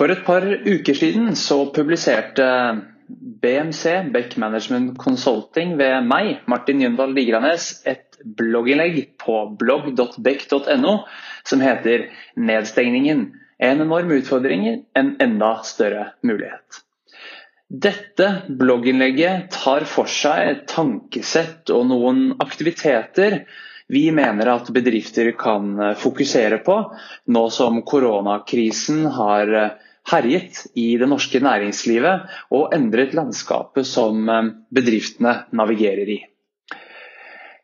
For et par uker siden så publiserte BMC, Beck Management Consulting, ved meg, Martin Jøndal Ligranes, et blogginnlegg på blogg.beck.no som heter 'Nedstengningen en enorm utfordring, en enda større mulighet'. Dette blogginnlegget tar for seg et tankesett og noen aktiviteter vi mener at bedrifter kan fokusere på nå som koronakrisen har eh, herjet i det norske næringslivet og endret landskapet som eh, bedriftene navigerer i.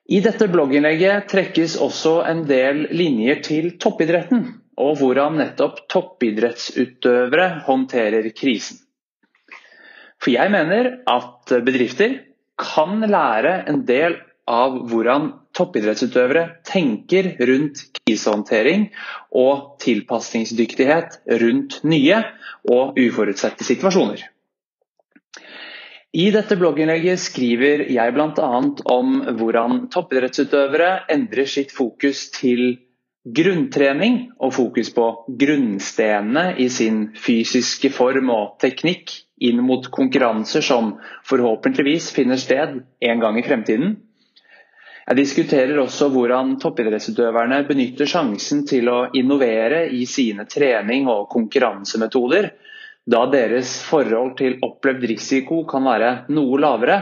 I dette blogginnlegget trekkes også en del linjer til toppidretten, og hvordan nettopp toppidrettsutøvere håndterer krisen. For jeg mener at bedrifter kan lære en del av hvordan toppidrettsutøvere tenker rundt krisehåndtering og tilpasningsdyktighet rundt nye og uforutsette situasjoner. I dette blogginnlegget skriver jeg bl.a. om hvordan toppidrettsutøvere endrer sitt fokus til grunntrening og fokus på grunnstenene i sin fysiske form og teknikk inn mot konkurranser som forhåpentligvis finner sted en gang i fremtiden. Jeg diskuterer også hvordan toppidrettsutøverne benytter sjansen til å innovere i sine trening- og konkurransemetoder, da deres forhold til opplevd risiko kan være noe lavere,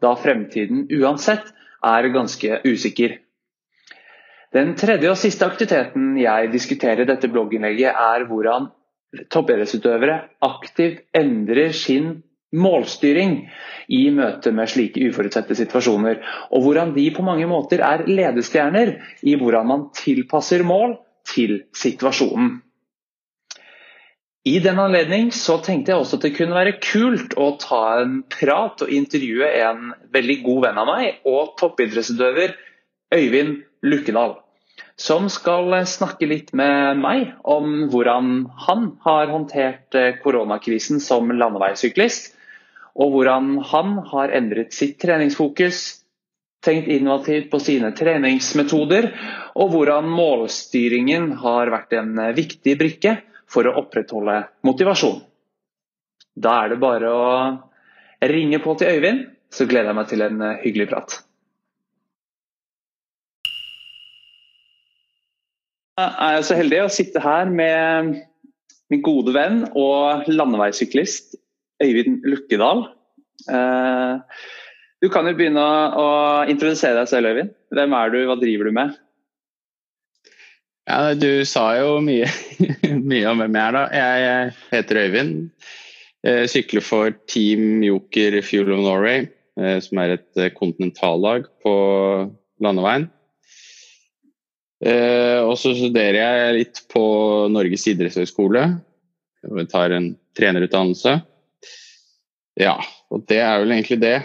da fremtiden uansett er ganske usikker. Den tredje og siste aktiviteten jeg diskuterer i dette blogginnlegget, er hvordan toppidrettsutøvere aktivt endrer sin målstyring i møte med slike uforutsette situasjoner. Og hvordan de på mange måter er ledestjerner i hvordan man tilpasser mål til situasjonen. I den anledning tenkte jeg også at det kunne være kult å ta en prat og intervjue en veldig god venn av meg og toppidrettsutøver Øyvind Lukkedal. Som skal snakke litt med meg om hvordan han har håndtert koronakrisen som landeveissyklist og hvordan han har endret sitt treningsfokus, tenkt innovativt på sine treningsmetoder, og hvordan målstyringen har vært en viktig brikke for å opprettholde motivasjon. Da er det bare å ringe på til Øyvind, så gleder jeg meg til en hyggelig prat. Jeg er så heldig å sitte her med min gode venn og landeveissyklist Øyvind Lukkedal. Eh, du kan jo begynne å introdusere deg selv, Øyvind. Hvem er du, hva driver du med? Ja, du sa jo mye, mye om hvem jeg er, da. Jeg heter Øyvind. Jeg sykler for Team Joker Fuel of Norway, eh, som er et eh, kontinentallag på landeveien. Og så studerer jeg litt på Norges idrettshøgskole. Jeg tar en trenerutdannelse. Ja, og det er vel egentlig det,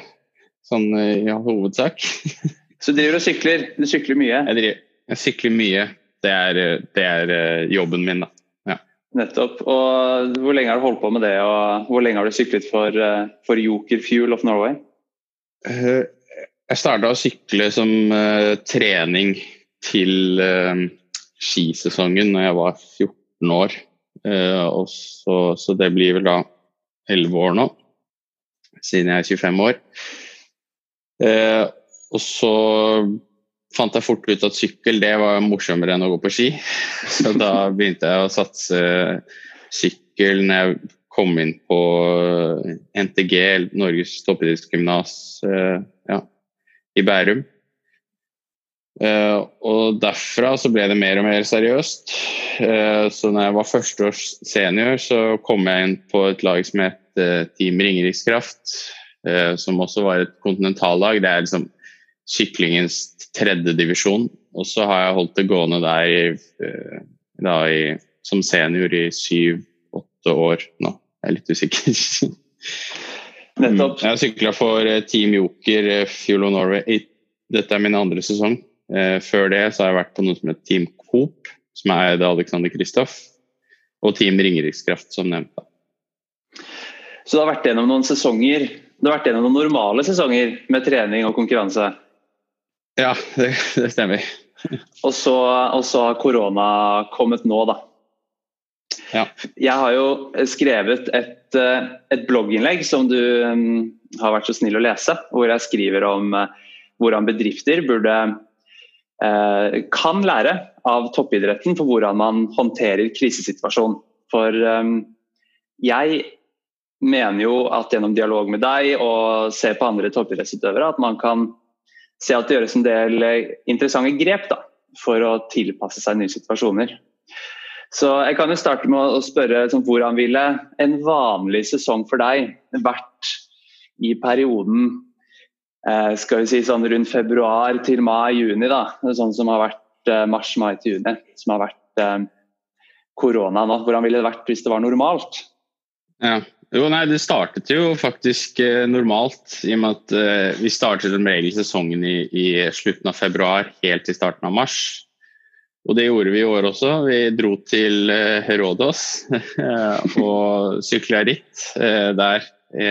sånn i ja, hovedsak. Så du driver og sykler? Du sykler mye? Jeg, driver, jeg sykler mye. Det er, det er, eh, jobben min, da. Ja. Nettopp. Og hvor lenge har du holdt på med det, og hvor lenge har du syklet for, eh, for Joker Fuel of Norway? Eh, jeg starta å sykle som uh, trening til uh, skisesongen når jeg var 14 år. Uh, så, så det blir vel da 11 år nå siden jeg er 25 år. Eh, og så fant jeg fort ut at sykkel det var morsommere enn å gå på ski. Så da begynte jeg å satse sykkel når jeg kom inn på NTG, Norges toppidrettsgymnas eh, ja, i Bærum. Uh, og derfra så ble det mer og mer seriøst. Uh, så når jeg var førsteårs senior, så kom jeg inn på et lag som het uh, Team Ringerikskraft. som også var et kontinentallag. Det er liksom syklingens tredje divisjon. Og så har jeg holdt det gående der i, da i, som senior i syv-åtte år nå. Jeg er litt usikker. Nettopp. Jeg har sykla for Team Joker Fuel of Norway. Dette er min andre sesong. Eh, før det så har jeg vært på noe som heter Team Coop, som er eid av Alexander Kristoff, og Team Ringerikskraft, som nevnt. Så det har vært gjennom noen sesonger Det har vært gjennom noen normale sesonger med trening og konkurranse? Ja, det, det stemmer. og, så, og så har korona kommet nå, da. ja. Jeg har jo skrevet et, et blogginnlegg som du um, har vært så snill å lese, hvor jeg skriver om uh, hvordan bedrifter burde uh, kan lære av toppidretten for hvordan man håndterer krisesituasjon. For jeg mener jo at gjennom dialog med deg og se på andre toppidrettsutøvere, at man kan se at det gjøres en del interessante grep da, for å tilpasse seg nye situasjoner. Så jeg kan jo starte med å spørre sånn, hvordan ville en vanlig sesong for deg vært i perioden eh, skal vi si sånn rundt februar til mai-juni, da. Sånn som har vært eh, mars, mai til juni. Som har vært eh, korona nå. Hvordan ville det vært hvis det var normalt? Ja. Jo, nei, Det startet jo faktisk eh, normalt, i og med at eh, vi startet som regel sesongen i, i slutten av februar helt til starten av mars. Og det gjorde vi i år også. Vi dro til Rådås eh, og sykla ritt der i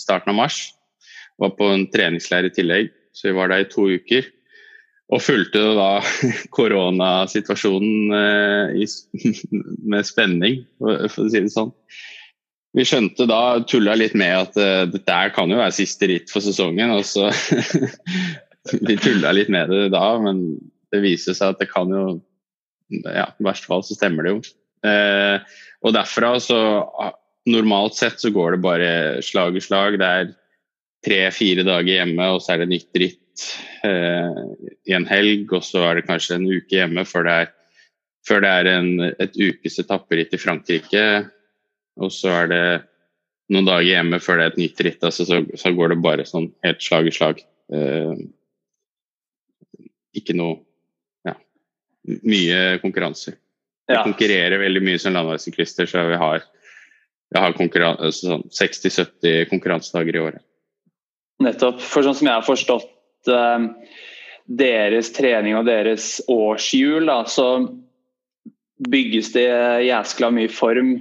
starten av mars. Var på en treningsleir i tillegg, så vi var der i to uker. Og fulgte da koronasituasjonen med spenning, for å si det sånn. Vi skjønte da, tulla litt med at uh, dette kan jo være siste ritt for sesongen. og så Vi tulla litt med det da, men det viser seg at det kan jo ja, I verste fall så stemmer det jo. Uh, og derfra så Normalt sett så går det bare slag i slag. Det er tre-fire dager hjemme, og så er det nytt ritt uh, i en helg. Og så er det kanskje en uke hjemme før det er, før det er en, et ukes etapperitt i Frankrike. Og så er det noen dager hjemme før det er et nytt ritt. Altså, så, så, går det bare sånn helt slag i slag. Eh, ikke noe mye konkurranser. Vi ja. konkurrerer veldig mye som landeveissyklister, så vi har, har altså sånn 60-70 konkurransedager i året. Nettopp. For sånn som jeg har forstått eh, deres trening og deres årshjul, da, så bygges det jæskla mye form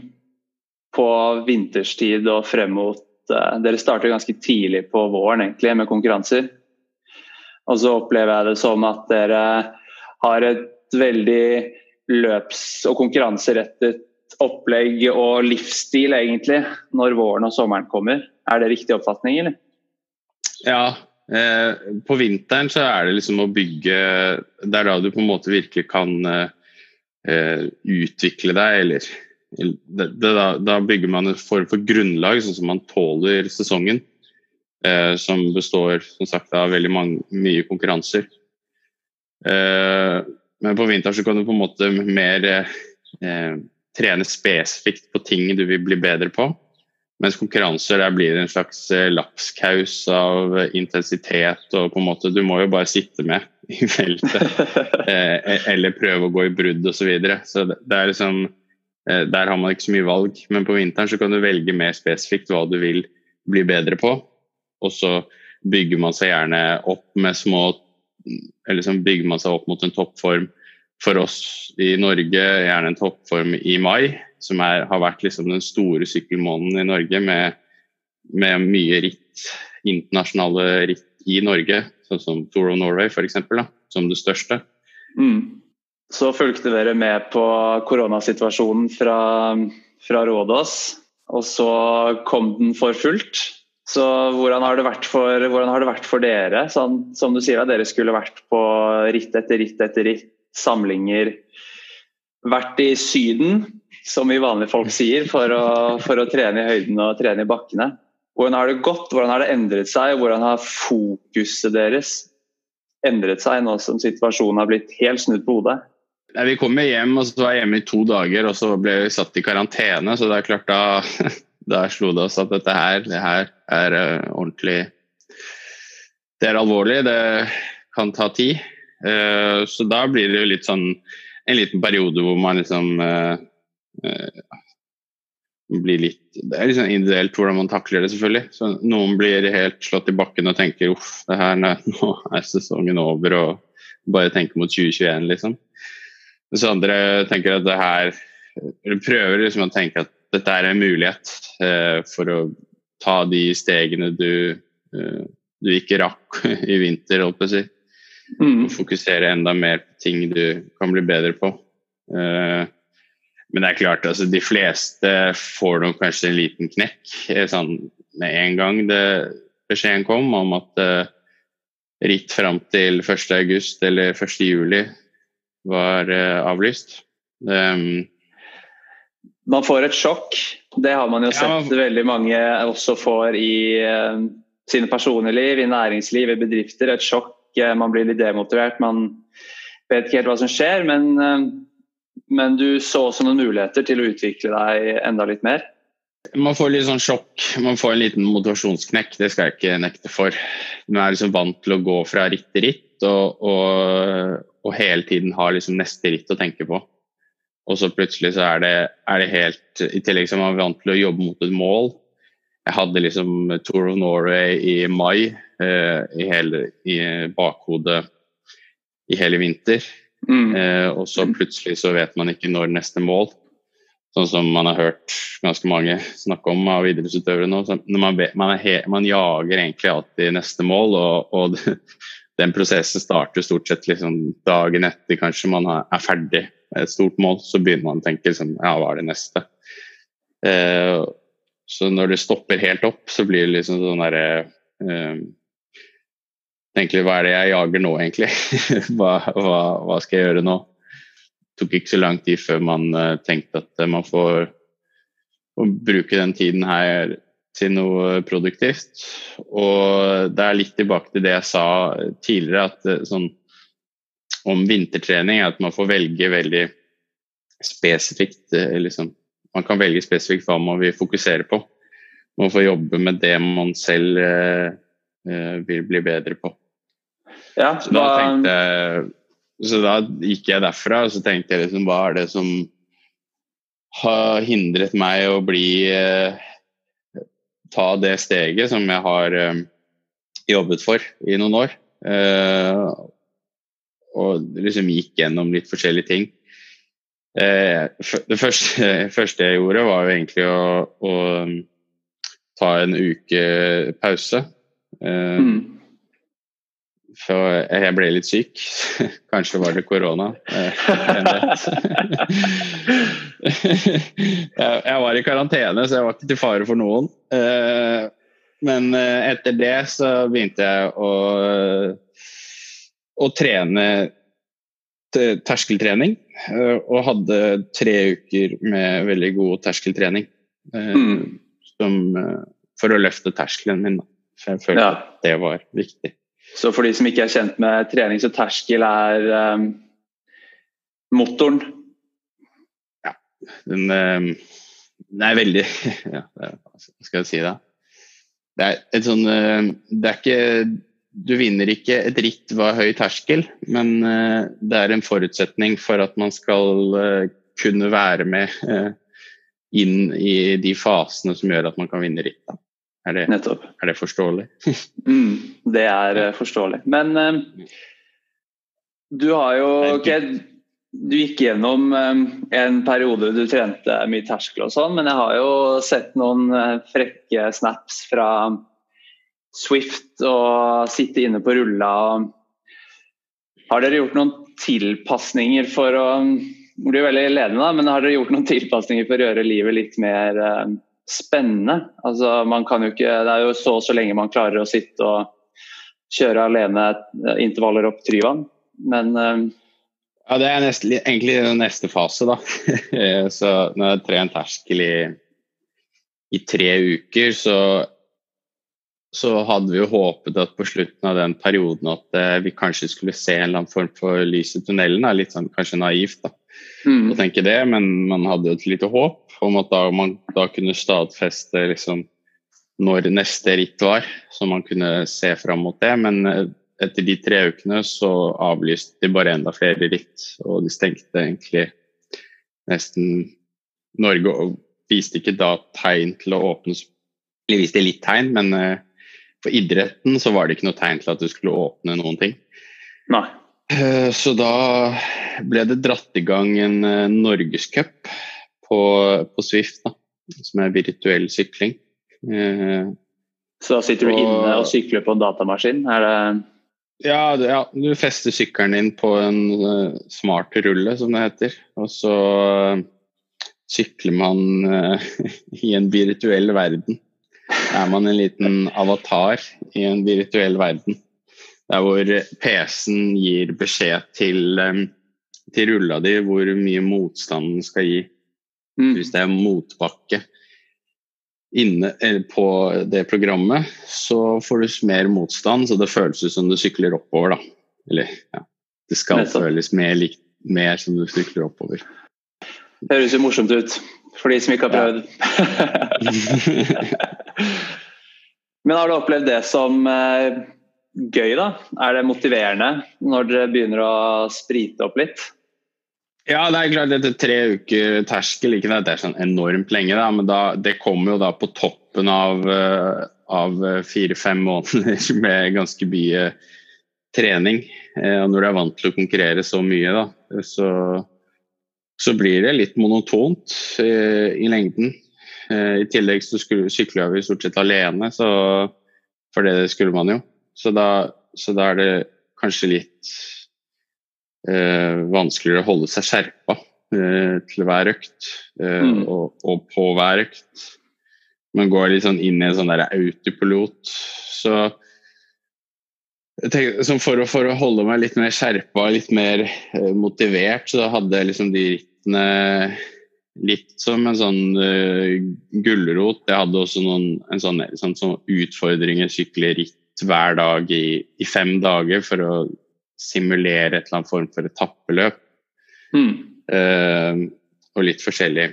på vinterstid og frem mot eh, Dere starter ganske tidlig på våren egentlig med konkurranser. Og så opplever jeg det som at dere har et veldig løps- og konkurranserettet opplegg og livsstil egentlig når våren og sommeren kommer. Er det riktig oppfatning, eller? Ja, eh, på vinteren så er det liksom å bygge Det er da du på en måte virkelig kan eh, utvikle deg, eller det, det, da, da, bygger man en form for grunnlag, sånn som man tåler sesongen. Eh, som består som sagt av veldig mange, mye konkurranser. Eh, men på vinteren så kan du på en måte mer eh, trene spesifikt på ting du vil bli bedre på. Mens konkurranser der blir det en slags eh, lapskaus av intensitet og på en måte Du må jo bare sitte med i feltet. Eh, e-, eller prøve å gå i brudd osv. Så, videre. så det, det er liksom Der har man ikke så mye valg. Men på vinteren så kan du velge mer spesifikt hva du vil bli bedre på. Og så bygger man seg gjerne opp med små eller liksom bygger man seg opp mot en toppform for oss i Norge, gjerne en toppform i mai, som er, har vært liksom den store sykkelmåneden i Norge med, med, mye ritt, internasjonale ritt i Norge, sånn som Tour of Norway f.eks., som det største. Mm. Så fulgte dere med på koronasituasjonen fra, fra Rådås, og så kom den for fullt. Så hvordan har det vært for, det vært for dere? Sånn, som du sier, dere skulle vært på ritt etter ritt etter ritt, samlinger. Vært i Syden, som vi vanlige folk sier, for å, for å trene i høyden og trene i bakkene. Hvordan har det gått, hvordan har det endret seg, hvordan har fokuset deres endret seg nå som situasjonen har blitt helt snudd på hodet? Vi kom hjem og så var jeg hjemme i to dager, og så ble vi satt i karantene. Så det er klart da da slo det oss at dette her, det her er uh, ordentlig Det er alvorlig, det kan ta tid. Uh, så da blir det jo litt sånn en liten periode hvor man liksom uh, blir litt Det er liksom individuelt hvordan man takler det, selvfølgelig. Så noen blir helt slått i bakken og tenker uff, det her, nå er sesongen over, og bare tenker mot 2021, liksom. Mens andre tenker at det her Eller prøver liksom å tenke at dette er en mulighet eh, for å ta de stegene du, eh, du ikke rakk i vinter, holdt på å. Mm. Og fokusere enda mer på ting du kan bli bedre på. Eh, men det er klart, altså, de fleste får nok kanskje en liten knekk sånn, med en gang det beskjeden kom om at uh, ritt fram til 1.8 eller 1.7 var uh, avlyst. Um, man får et sjokk. Det har man jo sett ja, man... veldig mange også får i uh, sine personlige liv, i næringsliv, i bedrifter. Et sjokk. man blir litt demotivert. Man vet ikke helt hva som skjer, men, men du så også noen muligheter til å utvikle deg enda litt mer. Man får litt sånn sjokk, man får en liten motivasjonsknekk, det skal jeg ikke nekte for. Man er liksom vant til å gå fra ritt til ritt og, og, og hele tiden har liksom neste ritt å tenke på. Og så plutselig så er det, er det helt I tillegg er man vant til å jobbe mot et mål. Jeg hadde liksom Tour of Norway i mai eh, i, hele, i bakhodet i hele vinter. Mm. Eh, og så plutselig så vet man ikke når neste mål. Sånn som man har hørt ganske mange snakke om av idrettsutøvere nå. Man, man, er, man, jager egentlig alltid neste mål, og, og den prosessen starter stort sett liksom dagen etter kanskje man er ferdig med et stort mål. Så begynner man å tenke liksom, ja, hva er det neste? Eh, så når det stopper helt opp, så blir det liksom sånn derre eh, Egentlig, hva er det jeg jager nå, egentlig? hva, hva, hva skal jeg gjøre nå? Det tok ikke så lang tid før man uh, tenkte at uh, man får bruke den tiden her til noe produktivt. Og det er litt tilbake til det jeg sa tidligere, at uh, sånn om vintertrening at man får velge veldig spesifikt liksom, Man kan velge spesifikt hva man vil fokusere på. Man får jobbe med det man selv vil bli bedre på. Ja, så da tenkte jeg så da gikk jeg derfra og så tenkte jeg liksom hva er det som har hindret meg å bli eh, Ta det steget som jeg har eh, jobbet for i noen år. Eh, og liksom gikk gjennom litt forskjellige ting. Eh, det første, første, jeg gjorde, var jo egentlig å, å ta en uke pause. Mm. For jeg ble litt syk. Kanskje var det korona. jeg var i karantene, så jeg var ikke til fare for noen. Eh, men eh, etter det så begynte jeg å, å trene terskeltrening. Eh, og hadde tre uker med veldig god terskeltrening. Mm. Som, for å løfte terskelen min. For jeg følte ja. at det var viktig. Så for de som ikke er kjent med trening, så terskel er um, motoren? Ja, den, um, er veldig ja, Hva skal jeg si da? Det er et sånn uh, Det er ikke Du vinner ikke et ritt ved høy terskel, men uh, det er en forutsetning for at man skal uh, kunne være med inn i de fasene som gjør at man kan vinne ritt. Er det. Er det forståelig? mm, det er uh, forståelig. Men uh, du har jo okay, Du gikk gjennom um, en periode du trente mye terskel og sånn, men jeg har jo sett noen uh, frekke snaps fra Swift og sitte inne på rulla. Har dere gjort noen tilpasninger for å Det blir veldig ledende, da, men har dere gjort noen tilpasninger for å gjøre livet litt mer spennende. Altså, man kan jo ikke, det er jo så og så lenge man klarer å sitte og kjøre alene intervaller opp Tryvann, men uh, Ja, det er neste, egentlig neste fase, da. så når jeg har trent terskel i, i tre uker, så, så hadde vi jo håpet at på slutten av den perioden at uh, vi kanskje skulle se en eller annen form for lys i tunnelen. Da. Litt sånn kanskje naivt da, mm. å tenke det, men man hadde jo et lite håp om at da man da kunne stadfeste liksom når neste ritt var, så man kunne se fram mot det. Men eh, etter de tre ukene så avlyste de bare enda flere ritt, og de stengte egentlig nesten Norge og viste ikke da tegn til å åpne Eller viste litt tegn, men eh, for idretten så var det ikke noe tegn til at du skulle åpne noen ting. Nei. Eh, så da ble det dratt i gang en norgescup på, på Swift, da, som er virtuell sykling. Eh, så da sitter du og, inne og sykler på en datamaskin? Det ja, ja, du fester sykkelen din på en uh, smart rulle, som det heter. Og så uh, sykler man uh, i en virtuell verden. Da Er man en liten avatar i en virtuell verden. Der hvor PC-en gir beskjed til, um, til rulla di hvor mye motstanden skal gi. Mm. Hvis det er motbakke inne på det programmet, så får du mer motstand, så det føles ut som du sykler oppover, da. Eller ja, det skal føles mer, mer som du sykler oppover. Det høres jo morsomt ut for de som ikke har prøvd. Men har du opplevd det som eh, gøy, da? Er det motiverende når dere begynner å sprite opp litt? Ja, det er klart etter tre uker terskel, ikke det, det er sånn enormt lenge, da, men da, det kommer jo da på toppen av, uh, av fire-fem måneder med ganske mye trening. Uh, og når du er vant til å konkurrere så mye, da, så, så blir det litt monotont i, i lengden. I tillegg så sykla vi stort sett alene, så, for det skulle man jo. Så da, så da er det kanskje litt eh, vanskeligere å holde seg skjerpa eh, til hver økt eh, mm. og, og, på hver økt. Man går litt sånn inn i en sånn der autopilot. Så tenker, for, å, for, å, holde meg litt mer skjerpa, litt mer eh, motivert, så hadde jeg liksom de rittene litt som en sånn uh, gulrot. Jeg hadde også noen en sånn, sånn, sånn utfordringer, sykle ritt hver dag i, i, fem dager for å simulere et eller annet form for etappeløp. Mm. Uh, og litt forskjellig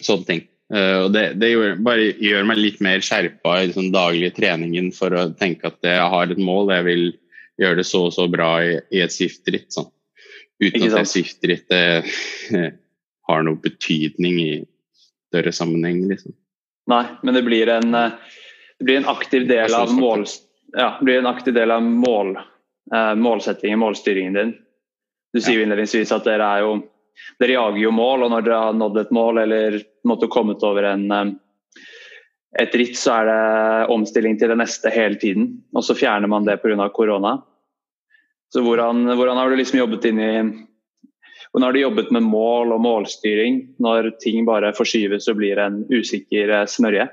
sånne ting. Uh, og det, det gjør, bare gjør meg litt mer skjerpa i den sånn daglige treningen for å tenke at jeg har et mål, jeg vil gjøre det så og så bra i, i et Swift-ritt. Sånn. Uten at det Swift-rittet uh, har noe betydning i større sammenheng. Liksom. Nei, men det blir en, eh, det blir en aktiv del av mål... Ja, det blir en aktiv del av mål eh, målsettingen, målstyringen din. Du sier jo innledningsvis at dere er jo dere jager jo mål, og når dere har nådd et mål eller måtte kommet over en, eh, et ritt, så er det omstilling til det neste hele tiden. Og så fjerner man det pga. korona. Så hvordan, hvordan, har du liksom jobbet inn i hvordan har du jobbet med mål og målstyring når ting bare forskyves og blir en usikker eh, smørje?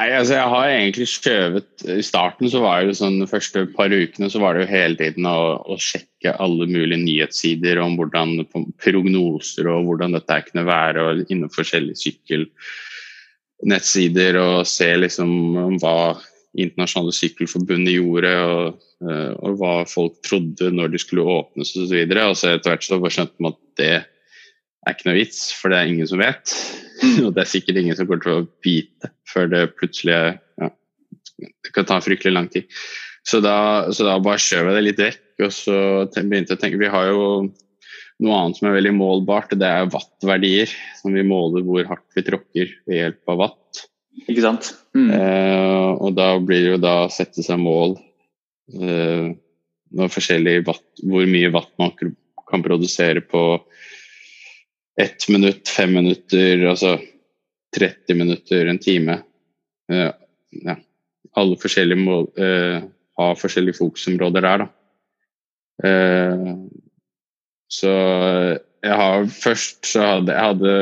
Nei, altså jeg har egentlig skjøvet I starten så var det sånn de første par ukene så var det jo hele tiden å, å sjekke alle mulige nyhetssider om hvordan prognoser og hvordan dette kunne være og innen forskjellige sykkelnettsider og se liksom hva internasjonale sykkelforbundet gjorde og, eh, og, hva folk trodde når de skulle åpnes osv. Og, så og så etter hvert så skjønte man at det er ikke noe vits, for det er ingen som vet. Mm. og det er sikkert ingen som kommer til å vite før det plutselig ja, Det kan ta fryktelig lang tid. Så da, så da bare skjøv jeg det litt vekk, og så begynte jeg å tenke Vi har jo noe annet som er veldig målbart, det er wattverdier. Som vi måler hvor hardt vi tråkker ved hjelp av watt. Ikke sant? Mm. Eh, og da blir det jo da å sette seg mål eh, watt, hvor mye watt man kan produsere på ett minutt, fem minutter, altså 30 minutter, en time. Uh, ja. Alle forskjellige mål uh, har forskjellige fokusområder der, da. Uh, så jeg har først så hadde jeg hadde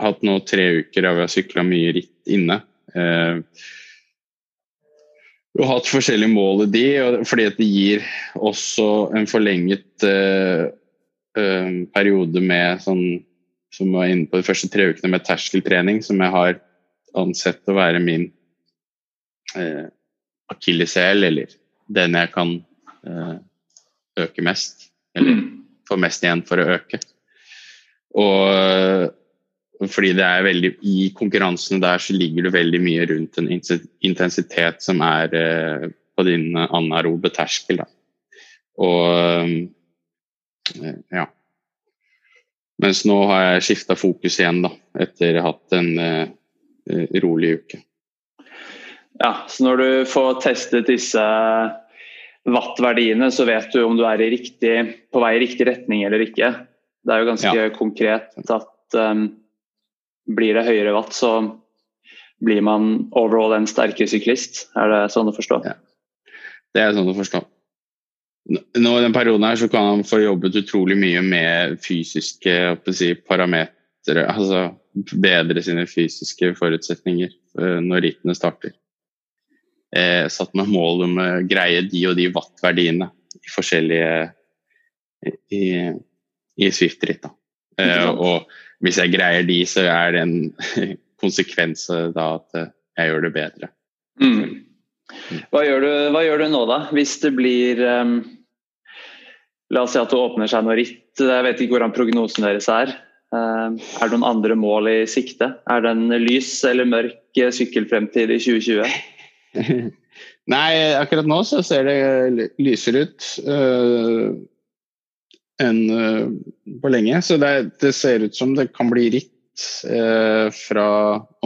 hatt nå tre uker av jeg har sykla mye ritt inne. og hatt forskjellige mål i de, fordi det gir også en forlenget uh, periode med sånn som var inne på de første tre ukene med terskeltrening, som jeg har ansett å være min eh, akilleshæl, eller den jeg kan eh, øke mest. Eller mm. få mest igjen for å øke. Og fordi det er veldig I konkurransene der så ligger du veldig mye rundt en intensitet som er eh, på din anarobe terskel. Da. Og Eh, ja. Mens nå har jeg skifta fokus igjen, da, etter å ha hatt en uh, rolig uke. Ja, så når du får testet disse watt-verdiene, så vet du om du er riktig, på vei i riktig retning eller ikke. Det er jo ganske ja. konkret at um, blir det høyere watt, så blir man overall en sterkere syklist. Er det sånn å forstå? Ja. Det er sånn å forstå nå I den perioden her så kan han få jobbet utrolig mye med fysiske si, parametere Altså bedre sine fysiske forutsetninger uh, når rittene starter. Eh, satt meg mål om å greie de og de watt-verdiene i forskjellige i, i Swift-ritt. Eh, og hvis jeg greier de, så er det en konsekvens da at jeg gjør det bedre. Mm. Hva, gjør du, hva, gjør du, nå, da? Hvis det blir um, La oss si at det åpner seg noe ritt. Jeg vet ikke hvordan prognosen deres er. Uh, er det noen andre mål i sikte? Er det en lys eller mørk sykkelfremtid i 2020? Nei, akkurat nå så ser det lysere ut uh, enn uh, på lenge. Så det, det, ser ut som det kan bli ritt uh, fra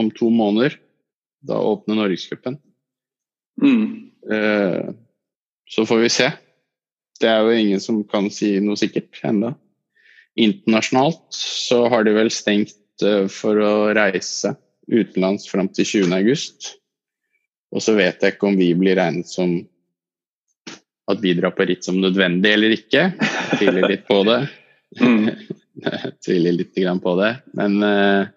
om to måneder. Da åpner Norgescupen. Mm. så får vi se. Det er jo ingen som kan si noe sikkert ennå. Internasjonalt så har de vel stengt for å reise utenlands fram til 20.8. Og så vet jeg ikke om vi blir regnet som at vi drar på ritt som nødvendig eller ikke. Jeg tviler litt på det. Mm. Jeg tviler litt på det. Men uh,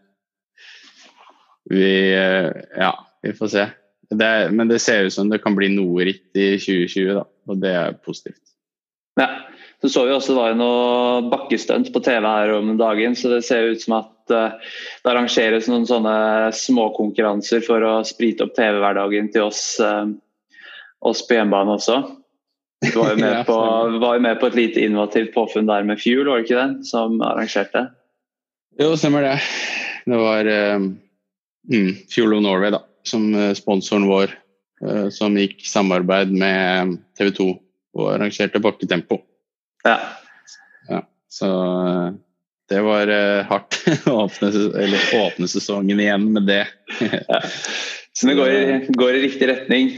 vi Ja, vi får se. Det, men det ser ut som det kan bli noe ritt i 2020, da. Og det er positivt. Ja. Så så vi også det var noe bakkestunt på TV her om dagen, så det ser ut som at uh, det arrangeres noen sånne småkonkurranser for å sprite opp TV-hverdagen til oss, uh, oss på hjemmebane også. Du var jo med, på, var med på et lite innovativt påfunn der med Fuel, var det ikke det? Som arrangerte? Jo, stemmer det. Det var um, Fuel of Norway, da, som sponsoren vår, uh, som gikk samarbeid med TV 2 og arrangerte bakketempo. Ja. ja så eh, det var hardt å åpne, åpne, sesongen igjen med det. ja. Så det går i, går i, riktig retning.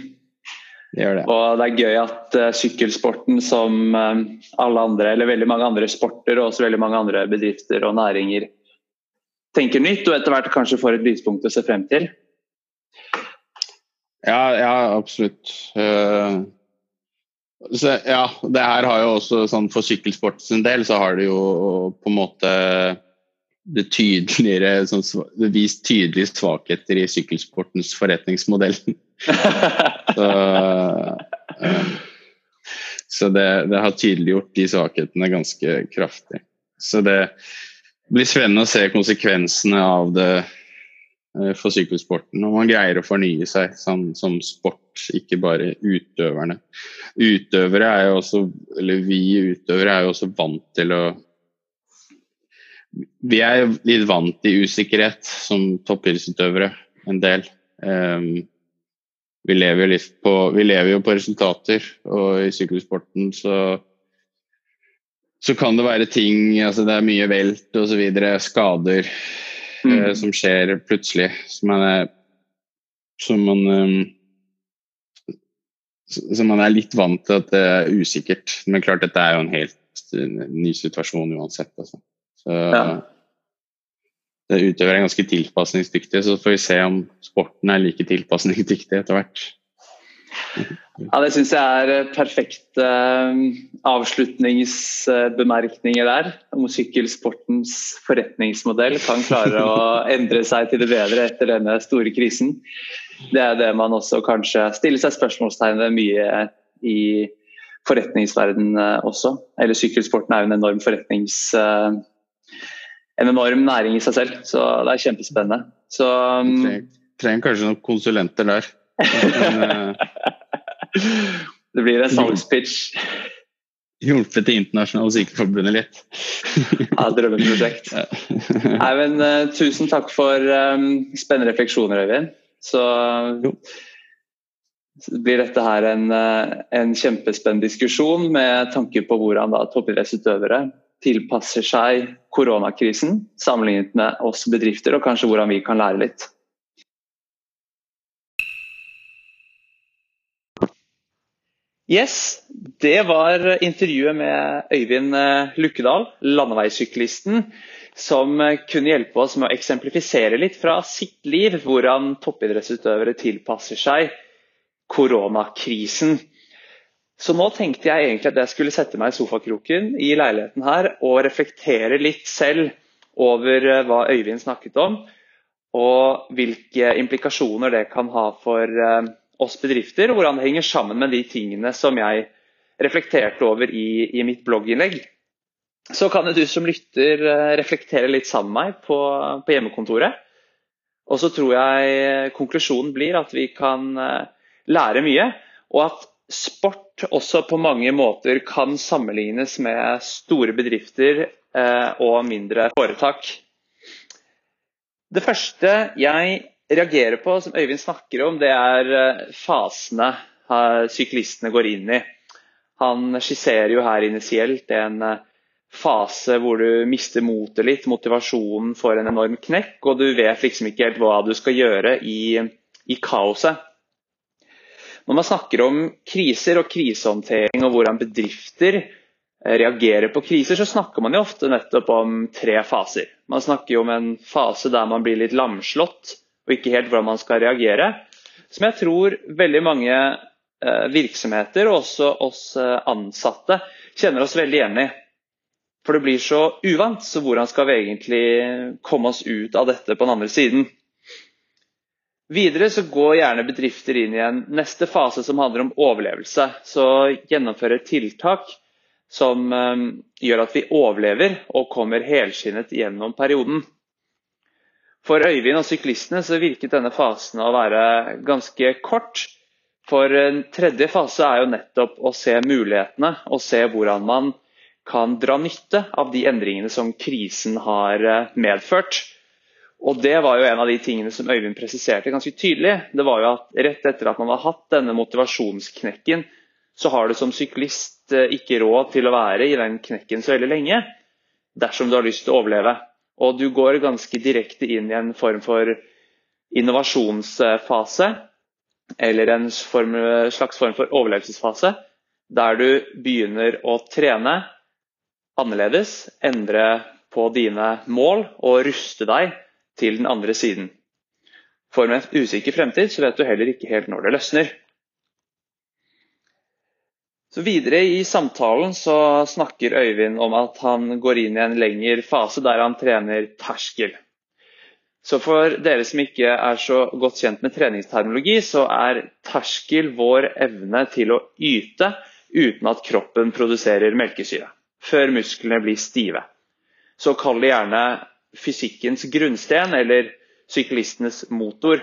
Det gjør det. Og det er gøy at sykkelsporten som alle andre, eller veldig mange andre sporter og også veldig mange andre bedrifter og næringer tenker nytt, og etter hvert kanskje får et lyspunkt å se frem til. Ja, ja absolutt. Uh, så, ja, det her har jo også sånn For sykkelsport sin del så har det jo på en måte det tydeligere sånn, det vist tydelige svakheter i sykkelsportens forretningsmodell. så, um, så det, det, har tydeliggjort de svakhetene ganske kraftig. Så det blir spennende å se konsekvensene av det for sykkelsporten. Og man greier å fornye seg som, som sport, ikke bare utøverne utøvere er jo også, eller vi utøvere er jo også vant til å Vi er litt vant til usikkerhet som toppidrettsutøvere, en del. Um, vi lever, på, vi lever jo på resultater, og i sykkelsporten så så kan det være ting altså Det er mye velt osv. Skader mm. eh, som skjer plutselig. Som man, er, som man um, så man er litt vant til at det er usikkert. Men klart, dette er jo en helt ny situasjon uansett. Altså. Så ja. det utøver er ganske tilpasningsdyktig, så får vi se om sporten er like tilpasningsdyktig etter hvert. Ja, Det syns jeg er perfekte uh, avslutningsbemerkninger der. Om sykkelsportens forretningsmodell kan klare å endre seg til det bedre etter denne store krisen. Det er det man også kanskje stiller seg spørsmålstegn ved mye i forretningsverden også. Eller sykkelsporten er jo en enorm forretnings... En enorm næring i seg selv, så det er kjempespennende. Så, um, trenger, trenger kanskje noen konsulenter der. Men, uh, det blir en salgspitch. Hjulpet Det internasjonale sykeforbundet litt. ja, drømmeprosjekt. Nei, men, uh, tusen takk for um, spennende refleksjoner, Øyvind. Så jo. blir dette her en, en kjempespennende diskusjon med tanke på hvordan da toppidrettsutøvere tilpasser seg koronakrisen sammenlignet med oss bedrifter, og kanskje hvordan vi kan lære litt. Yes, det var intervjuet med Øyvind eh, Lukkedal, landeveissyklisten, som eh, kunne hjelpe oss med å eksemplifisere litt fra sitt liv hvordan toppidrettsutøvere tilpasser seg koronakrisen. Så nå tenkte jeg egentlig at jeg skulle sette meg i sofakroken i leiligheten her og reflektere litt selv over eh, hva Øyvind snakket om, og hvilke implikasjoner det kan ha for oss bedrifter, og hvordan det henger sammen med de tingene som jeg reflekterte over i, i mitt blogginnlegg. Så kan du som lytter eh, reflektere litt sammen med meg på, på hjemmekontoret. Og så tror jeg konklusjonen blir at vi kan lære mye, og at sport også på mange måter kan sammenlignes med store bedrifter og mindre foretak. Det første jeg reagerer på, som Øyvind snakker om, det er eh, fasene syklistene går inn i. Han skisserer jo her initielt en eh, fase hvor du mister motet litt, motivasjonen får en enorm knekk, og du vet liksom ikke helt hva du skal gjøre i, i kaoset. Når man snakker om kriser og krisehåndtering og hvordan bedrifter reagerer på kriser, så snakker man jo ofte nettopp om tre faser. Man snakker jo om en fase der man blir litt lamslått og ikke helt hvordan man skal reagere. Som jeg tror veldig mange eh, virksomheter, og også oss eh, ansatte, kjenner oss veldig igjen i. For det blir så uvant, så hvordan skal vi egentlig komme oss ut av dette på den andre siden? Videre så går gjerne bedrifter inn i en neste fase som handler om overlevelse. Så gjennomføre tiltak som ehm, gjør at vi overlever og kommer helskinnet gjennom perioden. For Øyvind og syklistene så virket denne fasen å være ganske kort. For en tredje fase er jo nettopp å se mulighetene og se hvordan man kan dra nytte av de endringene som krisen har eh, medført. Og Det var jo en av de tingene som Øyvind presiserte ganske tydelig. Det var jo at Rett etter at man har hatt denne motivasjonsknekken, så har du som syklist Eh, ikke råd til å være i den knekken så veldig lenge dersom du har lyst til å overleve. Og du går ganske direkte inn i en form for innovasjonsfase, eller en form, slags form for overlevelsesfase, der du begynner å trene annerledes, endre på dine mål og ruste deg til den andre siden. For med en usikker fremtid så vet du heller ikke helt når det løsner. Så Videre i samtalen så snakker Øyvind om at han går inn i en lengre fase der han trener terskel. Så For dere som ikke er så godt kjent med treningsterminologi, så er terskel vår evne til å yte uten at kroppen produserer melkesyre, før musklene blir stive. Så kall det gjerne fysikkens grunnsten eller syklistenes motor.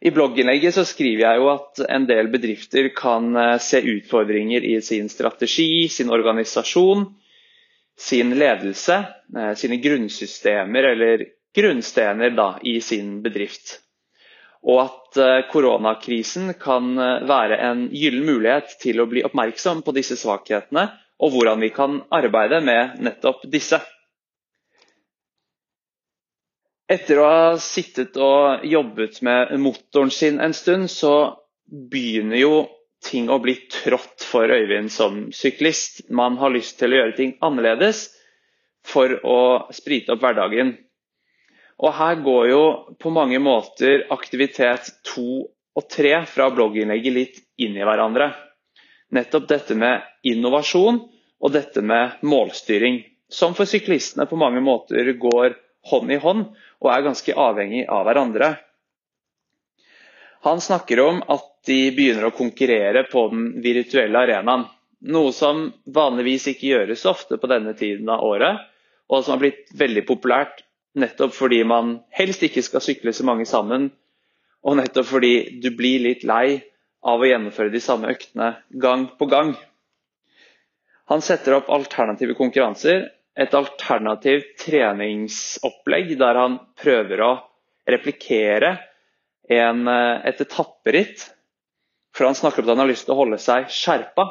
I blogginnlegget så skriver jeg jo at en del bedrifter kan eh, se utfordringer i sin strategi, sin organisasjon, sin ledelse, eh, sine grunnsystemer eller grunnstener da, i sin bedrift. Og at eh, koronakrisen kan være en gyllen mulighet til å bli oppmerksom på disse svakhetene, og hvordan vi kan arbeide med nettopp disse. Etter å ha sittet og jobbet med motoren sin en stund, så begynner jo ting å bli trått for Øyvind som syklist. Man har lyst til å gjøre ting annerledes for å sprite opp hverdagen. Og her går jo på mange måter aktivitet to og tre fra blogginnlegget litt inn i hverandre. Nettopp dette med innovasjon og dette med målstyring, som for syklistene på mange måter går hånd i hånd og er ganske avhengig av hverandre. Han snakker om at de begynner å konkurrere på den virtuelle arenaen. Noe som vanligvis ikke gjøres ofte på denne tiden av året, og som har blitt veldig populært nettopp fordi man helst ikke skal sykle så mange sammen, og nettopp fordi du blir litt lei av å gjennomføre de samme øktene gang på gang. Han setter opp alternative konkurranser et alternativt treningsopplegg der han prøver å replikere en, eh, et etapperitt. For han snakker om at han har lyst til å holde seg skjerpa.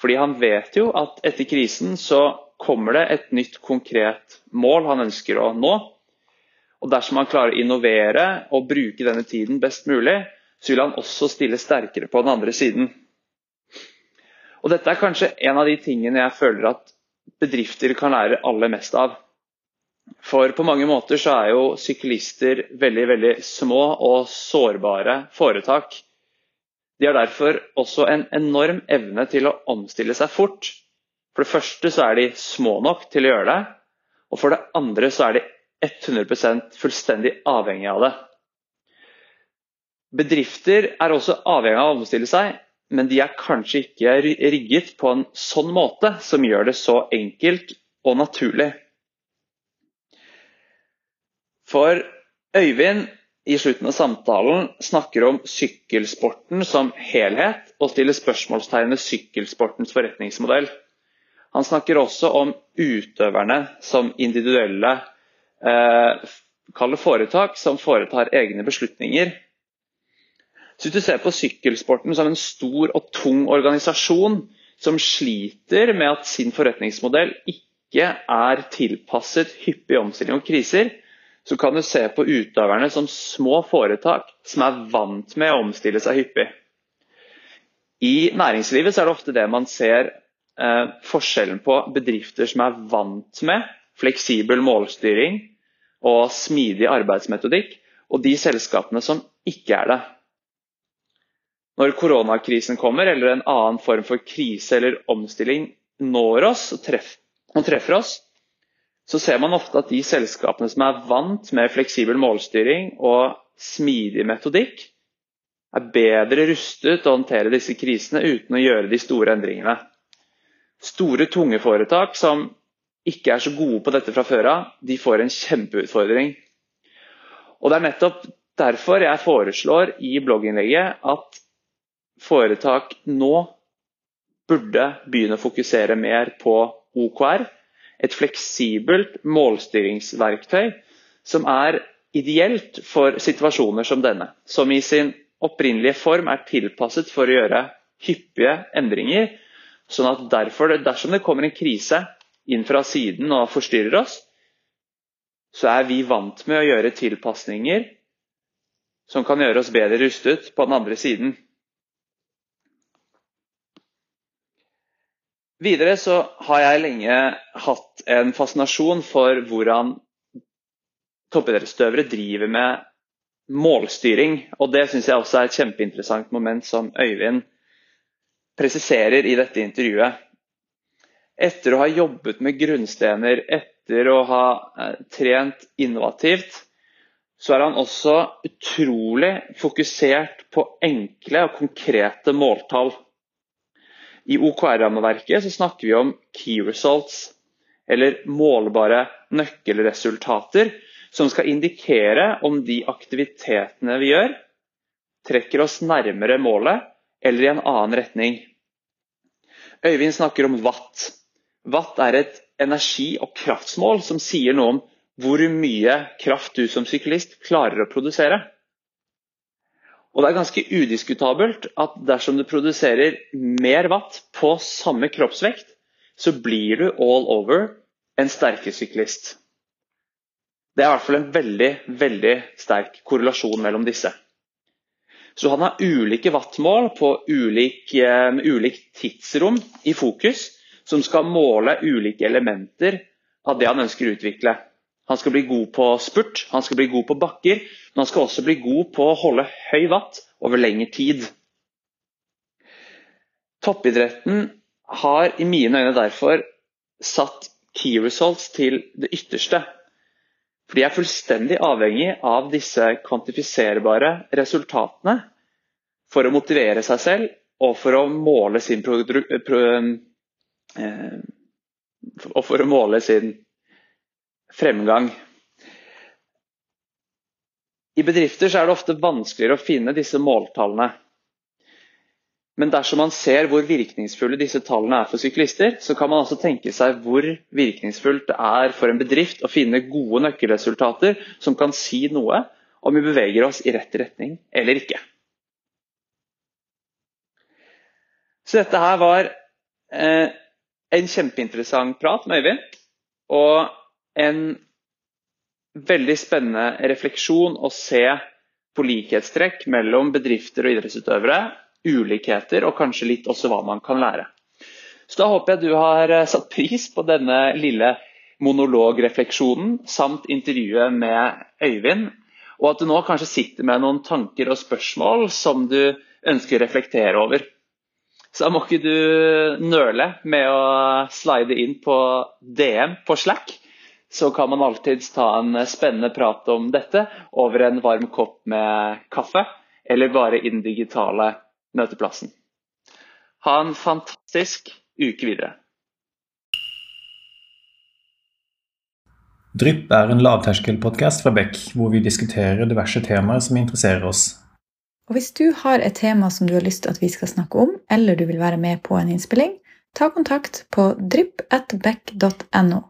Fordi han vet jo at etter krisen så kommer det et nytt konkret mål han ønsker å nå. Og dersom han klarer å innovere og bruke denne tiden best mulig, så vil han også stille sterkere på den andre siden. Og Dette er kanskje en av de tingene jeg føler at bedrifter kan lære aller mest av. For på mange måter så er jo syklister veldig, veldig små og sårbare foretak. De har derfor også en enorm evne til å omstille seg fort. For det første så er de små nok til å gjøre det. Og for det andre så er de 100% fullstendig avhengig av det. Bedrifter er også avhengig av å omstille seg, men de er kanskje ikke rigget på en sånn måte som gjør det så enkelt og naturlig. For Øyvind i slutten av samtalen snakker om sykkelsporten som helhet, og stiller spørsmålstegn ved sykkelsportens forretningsmodell. Han snakker også om utøverne som individuelle eh, foretak som foretar egne beslutninger. Så Hvis du ser på sykkelsporten som en stor og tung organisasjon som sliter med at sin forretningsmodell ikke er tilpasset hyppig omstilling og kriser, så kan du se på utøverne som små foretak som er vant med å omstille seg hyppig. I næringslivet er det ofte det man ser eh, forskjellen på bedrifter som er vant med fleksibel målstyring og smidig arbeidsmetodikk, og de selskapene som ikke er det. Når koronakrisen kommer, eller en annen form for krise eller omstilling når oss og treffer, og treffer oss, så ser man ofte at de selskapene som er vant med fleksibel målstyring og smidig metodikk, er bedre rustet til å håndtere disse krisene uten å gjøre de store endringene. Store, tunge foretak som ikke er så gode på dette fra før av, de får en kjempeutfordring. Og Det er nettopp derfor jeg foreslår i blogginnlegget at foretak nå burde begynne å fokusere mer på OKR et fleksibelt målstyringsverktøy som er ideelt for situasjoner som denne, som i sin opprinnelige form er tilpasset for å gjøre hyppige endringer. sånn at derfor, dersom det kommer en krise inn fra siden og forstyrrer oss, så er vi vant med å gjøre tilpasninger som kan gjøre oss bedre rustet på den andre siden. Videre så har jeg lenge hatt en fascinasjon for hvordan toppidrettsutøvere driver med målstyring. Og det syns jeg også er et kjempeinteressant moment som Øyvind presiserer i dette intervjuet. Etter å ha jobbet med grunnstener, etter å ha eh, trent innovativt, så er han også utrolig fokusert på enkle og konkrete måltall. I OKR-rammeverket snakker vi om key results, eller målbare nøkkelresultater, som skal indikere om de aktivitetene vi gjør, trekker oss nærmere målet eller i en annen retning. Øyvind snakker om watt. Watt er et energi- og kraftsmål som sier noe om hvor mye kraft du som syklist klarer å produsere. Og det er ganske udiskutabelt at dersom du produserer mer watt på samme kroppsvekt, så blir du all over en sterkere syklist. Det er i hvert fall en veldig, veldig sterk korrelasjon mellom disse. Så han har ulike wattmål på ulik, uh, ulik tidsrom i fokus, som skal måle ulike elementer av det han ønsker å utvikle. Han skal bli god på spurt, han skal bli god på bakker, men han skal også bli god på å holde høy watt over lengre tid. Toppidretten har i mine øyne derfor satt key results til det ytterste. For de er fullstendig avhengig av disse kvantifiserbare resultatene for å motivere seg selv og for å måle sin, pro, pro, eh, for å måle sin fremgang. I bedrifter er det ofte vanskeligere å finne disse måltallene. Men dersom man ser hvor virkningsfulle disse tallene er for syklister, så kan man også tenke seg hvor virkningsfullt det er for en bedrift å finne gode nøkkelresultater som kan si noe om vi beveger oss i rett retning eller ikke. Så dette her var eh, en kjempeinteressant prat med Øyvind. Og en veldig spennende refleksjon å se på likhetstrekk mellom bedrifter og idrettsutøvere, ulikheter og kanskje litt også hva man kan lære. Så Da håper jeg du har eh, satt pris på denne lille monologrefleksjonen samt intervjuet med Øyvind, og at du nå kanskje sitter med noen tanker og spørsmål som du ønsker å reflektere over. Så da må ikke du nøle med å slide inn på DM på Slack så kan man alltids ta en spennende prat om dette over en varm kopp med kaffe, eller bare i den digitale møteplassen. Ha en fantastisk uke videre. Drypp er en lavterskelpodkast fra Beck, hvor vi diskuterer diverse temaer som interesserer oss. Og Hvis du har et tema som du har lyst til at vi skal snakke om, eller du vil være med på en innspilling, ta kontakt på drypp.beck.no.